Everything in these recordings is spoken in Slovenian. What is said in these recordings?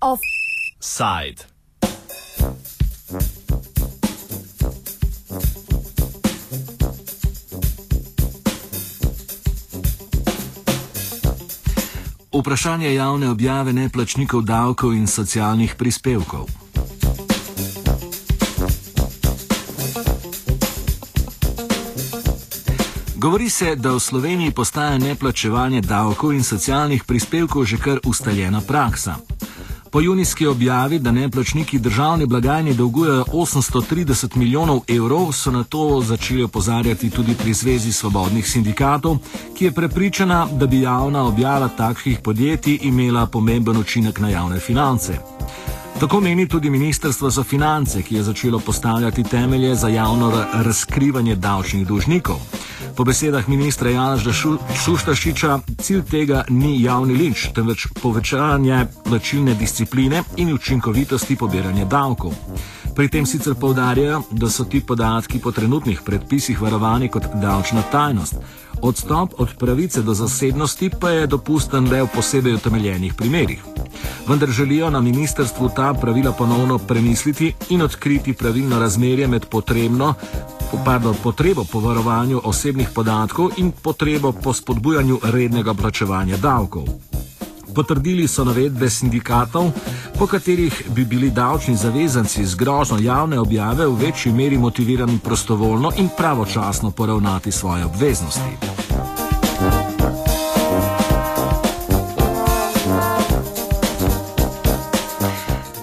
Offside. Vprašanje javne objave neplačnikov davkov in socialnih prispevkov. Govori se, da v Sloveniji postaja neplačevanje davkov in socialnih prispevkov že kar ustaljena praksa. Po junijski objavi, da neplačniki državne blagajne dolgujejo 830 milijonov evrov, so na to začeli opozarjati tudi pri Zvezi svobodnih sindikatov, ki je prepričana, da bi javna objava takšnih podjetij imela pomemben učinek na javne finance. Tako meni tudi Ministrstvo za finance, ki je začelo postavljati temelje za javno razkrivanje davčnih dolžnikov. Po besedah ministra Janaža Šuštašiča, cilj tega ni javni linč, temveč povečanje plačilne discipline in učinkovitosti pobiranja davkov. Pri tem sicer povdarjajo, da so ti podatki po trenutnih predpisih varovani kot davčna tajnost. Odstop od pravice do zasebnosti pa je dopusten le v posebej utemeljenih primerih. Vendar želijo na ministrstvu ta pravila ponovno premisliti in odkriti pravilno razmerje med potrebno pardon, potrebo po varovanju osebnih podatkov in potrebo po spodbujanju rednega plačevanja davkov. Potrdili so navedbe sindikatov, po katerih bi bili davčni zavezanci z grožnjo javne objave v večji meri motivirani prostovoljno in pravočasno poravnati svoje obveznosti.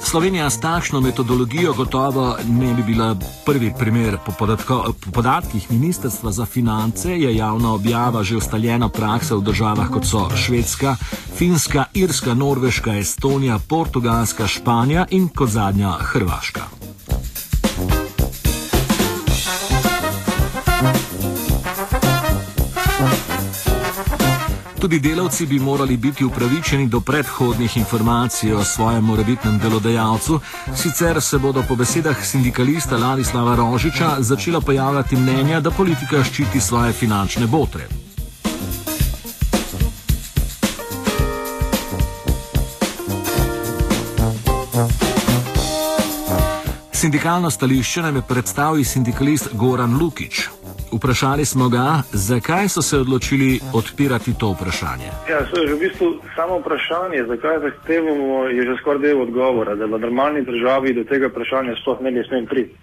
Slovenija s takšno metodologijo gotovo ne bi bila prvi primer. Po, podatko, po podatkih Ministrstva za finance je javna objava že ustaljena praksa v državah kot so Švedska, Finska, Irska, Norveška, Estonija, Portugalska, Španija in kot zadnja Hrvaška. Tudi delavci bi morali biti upravičeni do predhodnih informacij o svojem morebitnem delodajalcu, sicer se bodo po besedah sindikalista Ladislava Rožiča začela pojavljati mnenja, da politika ščiti svoje finančne botre. Sindikalno stališče nam je predstavil sindikalist Goran Lukič. Vprašali smo ga, zakaj so se odločili odpirati to vprašanje. Ja, že v bistvu samo vprašanje, zakaj zahtevamo, je že skoraj del odgovora, da v normalni državi do tega vprašanja sploh ne bi smel priti.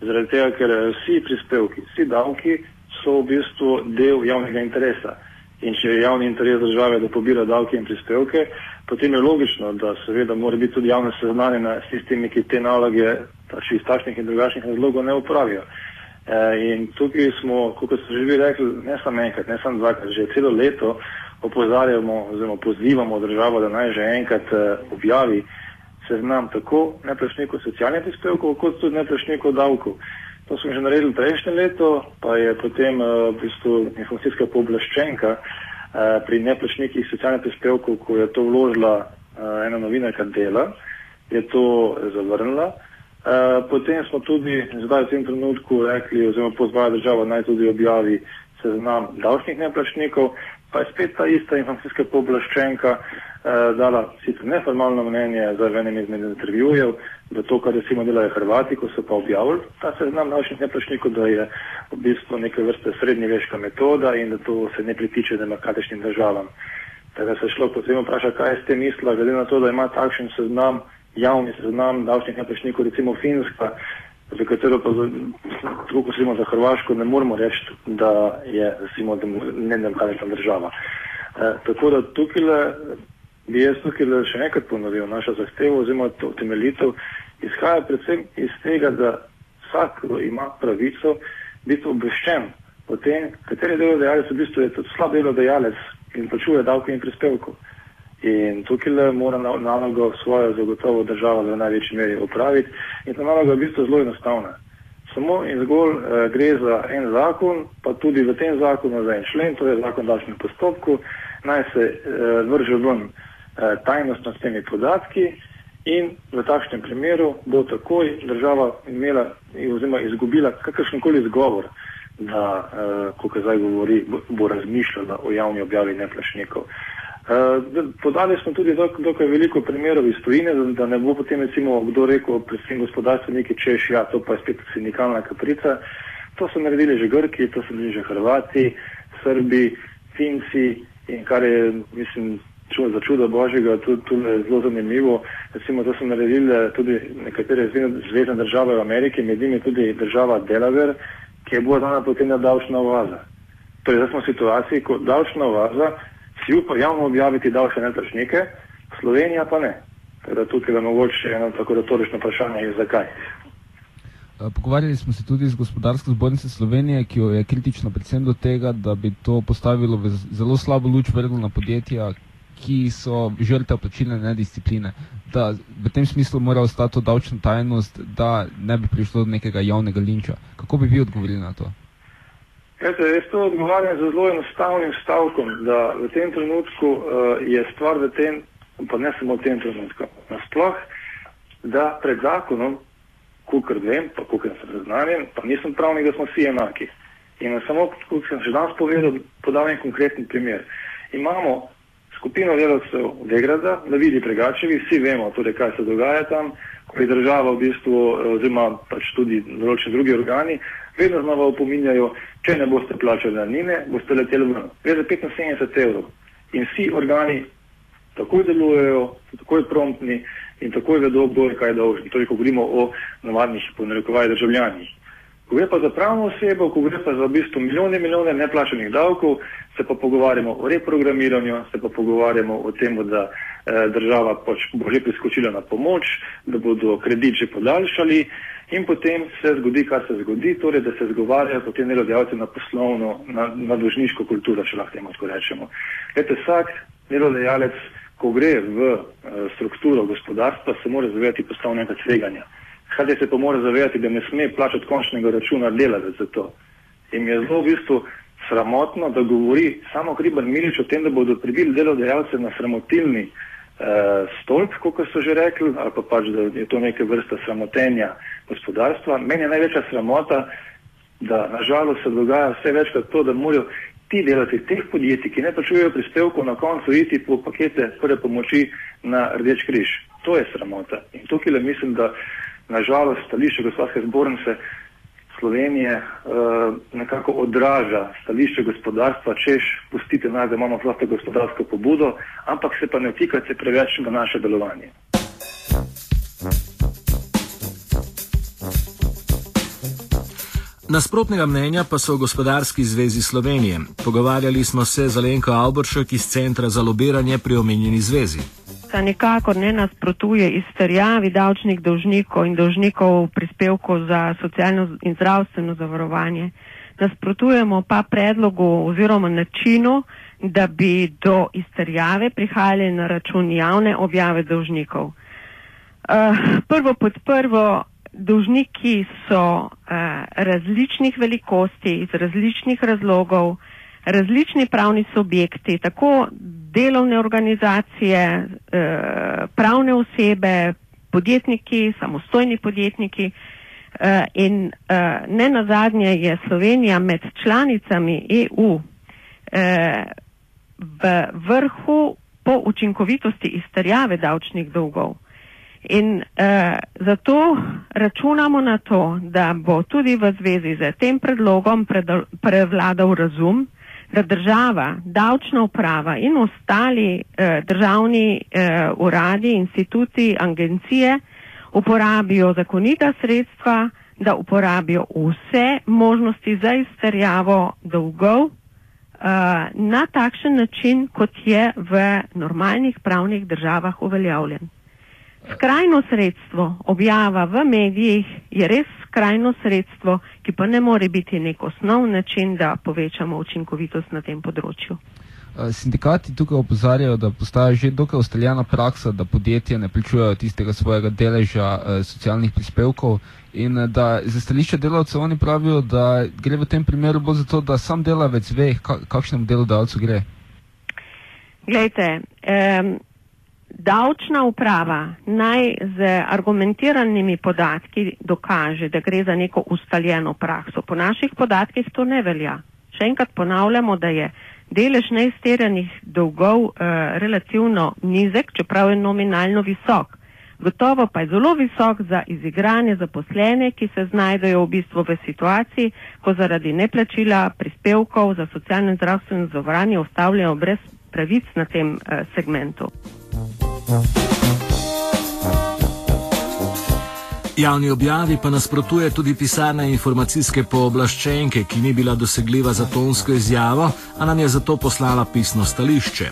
Zaradi tega, ker vsi prispevki, vsi davki so v bistvu del javnega interesa. In če je javni interes države, da pobira davke in prispevke, potem je logično, da seveda mora biti tudi javno seznanjena s tistimi, ki te naloge iz takšnih in drugačnih razlogov ne upravijo. Eh, in tukaj smo, kot so že vi rekli, ne samo enkrat, ne samo dvakrat, že celo leto opozarjamo oziroma pozivamo državo, da naj že enkrat eh, objavi seznam tako neplačnikov socialnih prispevkov, kot tudi neplačnikov davkov. To smo že naredili prejšnje leto, pa je potem eh, v bistvu informacijska pooblaščenka pri neplačnikih socialnih prispevkov, ko je to vložila ena novinarka dela, je to zavrnila. Eh, potem smo tudi zdaj v tem trenutku rekli, oziroma pozvali državo naj tudi objavi seznam davčnih neplačnikov, pa je spet ta ista informacijska pooblaščenka uh, dala sicer neformalno mnenje za enem izmed intervjujev, da to, kar recimo delajo Hrvati, ko so pa objavili ta seznam davčnih neplačnikov, da je v bistvu neke vrste srednjeveška metoda in da to se ne pritiče demokratičnim državam. Tako da se šlo potem vprašati, kaj je s tem mislila, glede na to, da ima takšen seznam javni seznam davčnih neprečnikov, recimo Finska, za katero pa, tako kot recimo za Hrvaško, ne moremo reči, da je recimo nedemokratična država. E, tako da tukaj bi jaz tukaj še enkrat ponovil našo zahtevo oziroma to temeljitev, izhaja predvsem iz tega, da vsak ima pravico biti obveščen o tem, kateri delodajalec v bistvu je tudi slab delodajalec in plačuje davke in prispevkov. In tukaj le mora nalogo svojo zagotovo država v največji meri opraviti. In ta naloga je v bistvu zelo enostavna. Samo in zgolj eh, gre za en zakon, pa tudi v tem zakonu za en člen, to je zakon o davčnem postopku, naj se eh, vrže ven eh, tajnostno s temi podatki in v takšnem primeru bo takoj država imela oziroma izgubila kakršen koli izgovor, da, uh, kot zdaj govori, bo, bo razmišljala o javni objavi neplačnikov. Uh, podali smo tudi dok, dokaj veliko primerov iz tujine, da, ne bo potem recimo kdo rekel, predvsem gospodarstveniki, češ, ja, to pa je spet sindikalna kaprica. To so naredili že Grki, to so naredili že Hrvati, Srbi, Finci in kar je, mislim, čudo, za čudo Božjega, tudi, tudi zelo zanimivo. Recimo, to so naredili tudi nekatere zvezdne države v Ameriki, med njimi tudi država Delaware, ki je bila dana potem na davčna oaza. Torej, zdaj smo v situaciji, ko davčna oaza si upa javno objaviti davčne netračnike, Slovenija pa ne. Teda tukaj je mogoče eno tako retorično vprašanje, zakaj. Pogovarjali smo se tudi z gospodarsko zbornico Slovenije, ki jo je kritična predvsem do tega, da bi to postavilo v zelo slabo luč vrglo na podjetja, ki so žrtev plačilne nediscipline, da v tem smislu mora ostati to davčna tajnost, da ne bi prišlo do nekega javnega linča. Kako bi vi odgovorili na to? Kajte, jaz to odgovarjam z zelo enostavnim stavkom, da v tem trenutku uh, je stvar v tem, pa ne samo v tem trenutku, nasploh, da pred zakonom, kukor vem, pa kukor sem seznanjen, pa nisem pravnik, da smo vsi enaki. In samo, kot sem že danes povedal, podam en konkreten primer. Imamo skupino delavcev Degrada, na vidi pregačevi, vsi vemo, torej, kaj se dogaja tam, ko je država v bistvu, oziroma pač tudi določeni drugi organi, vedno znova opominjajo, če ne boste plačali nanine, boste leteli ven. Gre za 75 evrov. In vsi organi takoj delujejo, so takoj promptni in takoj vedo, kdo je kaj dolžni. Torej, ko govorimo o navadnih, po narekovaj, državljanih. Ko gre pa za pravno osebo, ko gre pa za v bistvu milijone in milijone neplačenih davkov, se pa pogovarjamo o reprogramiranju, se pa pogovarjamo o tem, da država pač bo že priskočila na pomoč, da bodo kredit že podaljšali in potem se zgodi, kar se zgodi, torej da se zgovarjajo potem delodajalci na poslovno, na, na dožniško kulturo, če lahko temu tako rečemo. Glede, vsak delodajalec, ko gre v eh, strukturo gospodarstva, se mora zavedati poslovnega tveganja. Hkrati se pa mora zavedati, da ne sme plačati končnega računa delavec za to. In je zelo v bistvu sramotno, da govori samo Kribar Milič o tem, da bodo pribili delodajalce na sramotilni eh, stolp, kot so že rekli, ali pa pač, da je to neke vrste sramotenja gospodarstva. Meni je največja sramota, da nažalost se dogaja vse večkrat to, da morajo ti delavci teh podjetij, ki ne plačujejo prispevkov, na koncu iti po pakete prve pomoči na Rdeč križ. To je sramota. In tukaj le mislim, da nažalost stališče gospodarske zbornice Slovenije uh, nekako odraža stališče gospodarstva, češ pustite nas, da imamo prosto gospodarsko pobudo, ampak se pa ne vtikajte preveč v naše delovanje. Nasprotnega mnenja pa so v gospodarski zvezi Slovenije. Pogovarjali smo se z Alenko Alboršek iz Centra za lobiranje pri omenjeni zvezi da nikakor ne nasprotuje izterjavi davčnih dolžnikov in dolžnikov prispevkov za socialno in zdravstveno zavarovanje. Nasprotujemo pa predlogu oziroma načinu, da bi do izterjave prihajali na račun javne objave dolžnikov. Uh, prvo pod prvo, dolžniki so uh, različnih velikosti, iz različnih razlogov, različni pravni subjekti, tako delovne organizacije, eh, pravne osebe, podjetniki, samostojni podjetniki eh, in eh, ne nazadnje je Slovenija med članicami EU v vrhu po učinkovitosti izterjave davčnih dolgov. In uh, zato računamo na to, da bo tudi v zvezi z tem predlogom prevladal razum, da država, davčna uprava in ostali eh, državni eh, uradi, instituti, agencije uporabijo zakonita sredstva, da uporabijo vse možnosti za izterjavo dolgov eh, na takšen način, kot je v normalnih pravnih državah uveljavljen. Skrajno sredstvo objava v medijih je res skrajno sredstvo, ki pa ne more biti nek osnov način, da povečamo učinkovitost na tem področju. Sindikati tukaj opozarjajo, da postaja že dokaj ustaljena praksa, da podjetja ne plačujejo tistega svojega deleža eh, socialnih prispevkov in da za stališče delavcev oni pravijo, da gre v tem primeru bolj za to, da sam delavec ve, kakšnemu delodajalcu gre. Glejte, um, davčna uprava naj z argumentiranimi podatki dokaže, da gre za neko ustaljeno prakso. Po naših podatkih to ne velja. Še enkrat ponavljamo, da je delež neizterjenih dolgov uh, relativno nizek, čeprav je nominalno visok. Gotovo pa je zelo visok za izigranje zaposlene, ki se znajdejo v bistvu v situaciji, ko zaradi neplačila prispevkov za socialno in zdravstveno zavarovanje ostavljajo brez pravic na tem uh, segmentu. Javni objavi pa nasprotuje tudi pisarna informacijske pooblaščenke, ki ni bila dosegljiva za tonsko izjavo, a nam je zato poslala pisno stališče.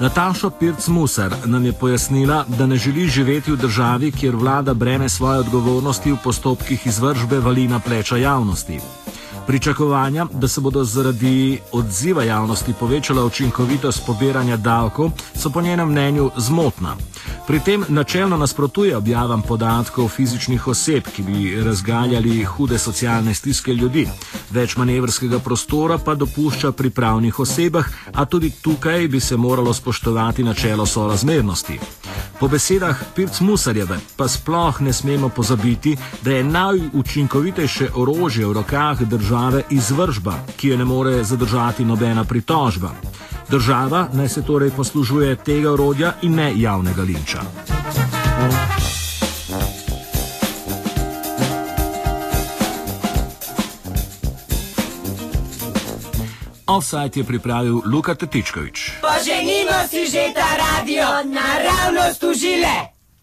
Nataša Pirc-Musar nam je pojasnila, da ne želi živeti v državi, kjer vlada breme svoje odgovornosti v postopkih izvržbe vali na pleča javnosti. Pričakovanja, da se bodo zaradi odziva javnosti povečala učinkovitost pobiranja davkov, so po njenem mnenju zmotna. Pri tem načelno nasprotuje objavam podatkov fizičnih oseb, ki bi razgaljali hude socialne stiske ljudi. Več manevrskega prostora pa dopušča pri pravnih osebah, a tudi tukaj bi se moralo spoštovati načelo sorazmernosti. Po besedah Pirc Musarjeve pa sploh ne smemo pozabiti, da je najučinkovitejše orožje v rokah države izvržba, ki je ne more zadržati nobena pritožba. Država naj se torej poslužuje tega orodja in ne javnega linča. Offside je pripravil Luka Tetičkovič. Poženimo si že ta radio, naravnost užile!